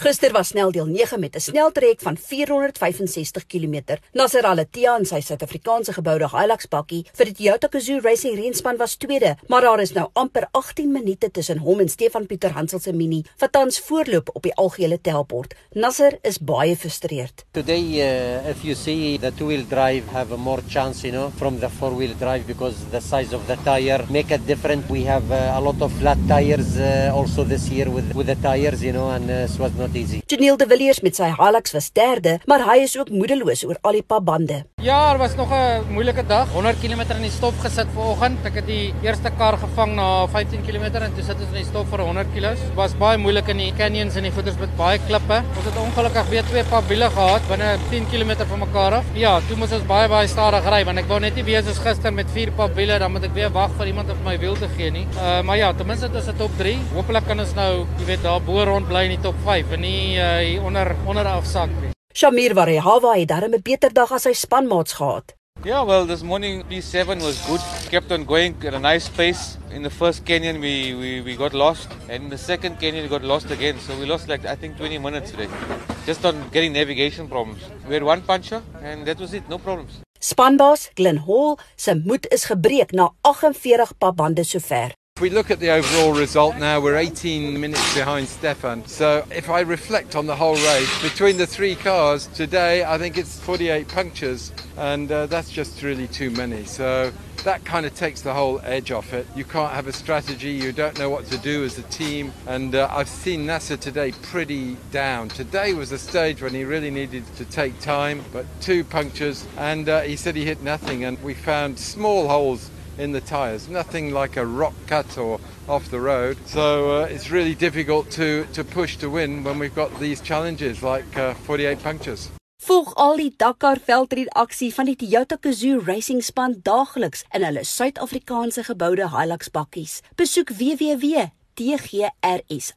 Gister was sneldeel 9 met 'n sneltrek van 465 km. Nasser Al-Attiyah in sy Suid-Afrikaanse geboude Hilux bakkie vir die Toyota Gazoo Racing renspan was tweede, maar daar is nou amper 18 minute tussen hom en Stefan Pieter Hansel se Mini wat tans voorloop op die algehele telbord. Nasser is baie frustreerd. Today uh, if you see the two-wheel drive have a more chance, you know, from the four-wheel drive because the size of the tire make it different. We have uh, a lot of flat tires uh, also this year with with the tires, you know, and uh, so it's not easy. Janiel de Villiers met sy Hilux was derde, maar hy is ook moedeloos oor al die pabande. Ja, dit was nog 'n moeilike dag. 100 km in die stop gesit vanoggend. Ek het die eerste kar gevang na 15 km en toe sit ons in die stop vir 100 kg. Dit was baie moeilik in die canyons en die voeters met baie klippe. Ons het ongelukkig weer twee pap wiele gehad binne 10 km van mekaar af. Ja, toe moes ons baie baie stadig ry want ek wou net nie wees soos gister met vier pap wiele dan moet ek weer wag vir iemand om my wiel te gee nie. Uh maar ja, ten minste is dit top 3. Hoopelik kan ons nou, jy weet, daar bo rond bly in die top 5 en nie uh, onder onder afsak nie. Shamir Varehava het darem 'n beter dag as sy spanmaats gehad. Yeah, well, this morning P7 was good. Kept on going at a nice pace. In the first canyon, we, we, we got lost. And in the second canyon, we got lost again. So we lost like, I think, 20 minutes today. Just on getting navigation problems. We had one puncher, and that was it. No problems. Spanbaas Glen Hall se moed is gebreek na 48 papbande sover. If we look at the overall result now, we're 18 minutes behind Stéphane. So if I reflect on the whole race, between the three cars today, I think it's 48 punctures, and uh, that's just really too many. So that kind of takes the whole edge off it. You can't have a strategy, you don't know what to do as a team, and uh, I've seen Nasser today pretty down. Today was a stage when he really needed to take time, but two punctures, and uh, he said he hit nothing, and we found small holes in the tyres. Nothing like a rock cut or off the road. So uh, it's really difficult to, to push to win when we've got these challenges like uh, 48 punctures. Volg al die Dakar veldrit aksie van die Toyota Gazoo Racing span daagliks in hulle Suid-Afrikaanse geboude Hilux bakkies. Besoek www tgrsa.co.za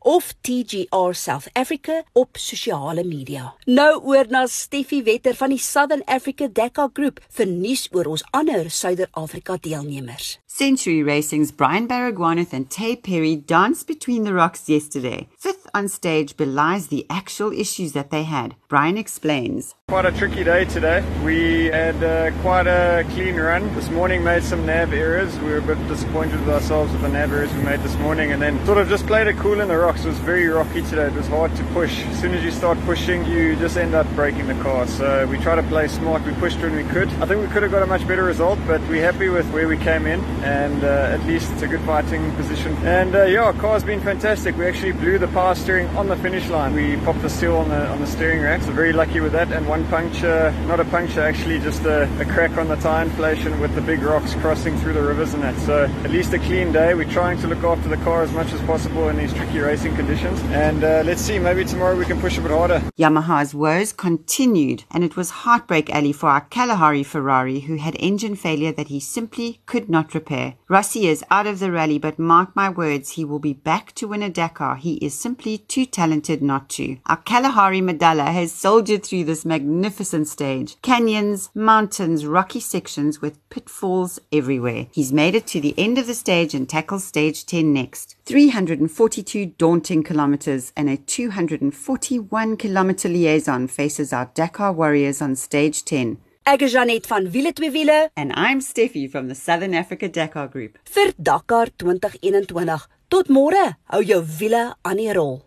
of TGR South Africa op sosiale media. Nou oor na Steffie Wetter van die Southern Africa Dakar Group vir nuus oor ons ander Suider-Afrika deelnemers. Century Racing's Brian Baragwanath and Taye Perry danced between the rocks yesterday. Fifth on stage belies the actual issues that they had. Brian explains. Quite a tricky day today. We had uh, quite a clean run. This morning made some nav errors. We were a bit disappointed with ourselves with the nav errors we made this morning and then sort of just played it cool in the rocks. It was very rocky today. It was hard to push. As soon as you start pushing, you just end up breaking the car. So we try to play smart. We pushed when we could. I think we could have got a much better result, but we're happy with where we came in and uh, at least it's a good fighting position. And uh, yeah, car's been fantastic. We actually blew the power steering on the finish line. We popped the seal on the on the steering rack. So very lucky with that. And one puncture, not a puncture, actually just a, a crack on the tire inflation with the big rocks crossing through the rivers and that. So at least a clean day. We're trying to look after the car as much as possible in these tricky racing conditions. And uh, let's see, maybe tomorrow we can push a bit harder. Yamaha's woes continued, and it was heartbreak alley for our Kalahari Ferrari, who had engine failure that he simply could not repair. Rossi is out of the rally, but mark my words, he will be back to win a Dakar. He is simply too talented not to. Our Kalahari Madala has soldiered through this magnificent stage. Canyons, mountains, rocky sections with pitfalls everywhere. He's made it to the end of the stage and tackles stage 10 next. 342 daunting kilometers and a 241 kilometer liaison faces our Dakar warriors on stage 10. Ek is Janet van Wiele twee wiele And I'm Steffi from the Southern Africa Dakar Group. vir Dakar 2021. Tot môre. Hou jou wiele aan die rol.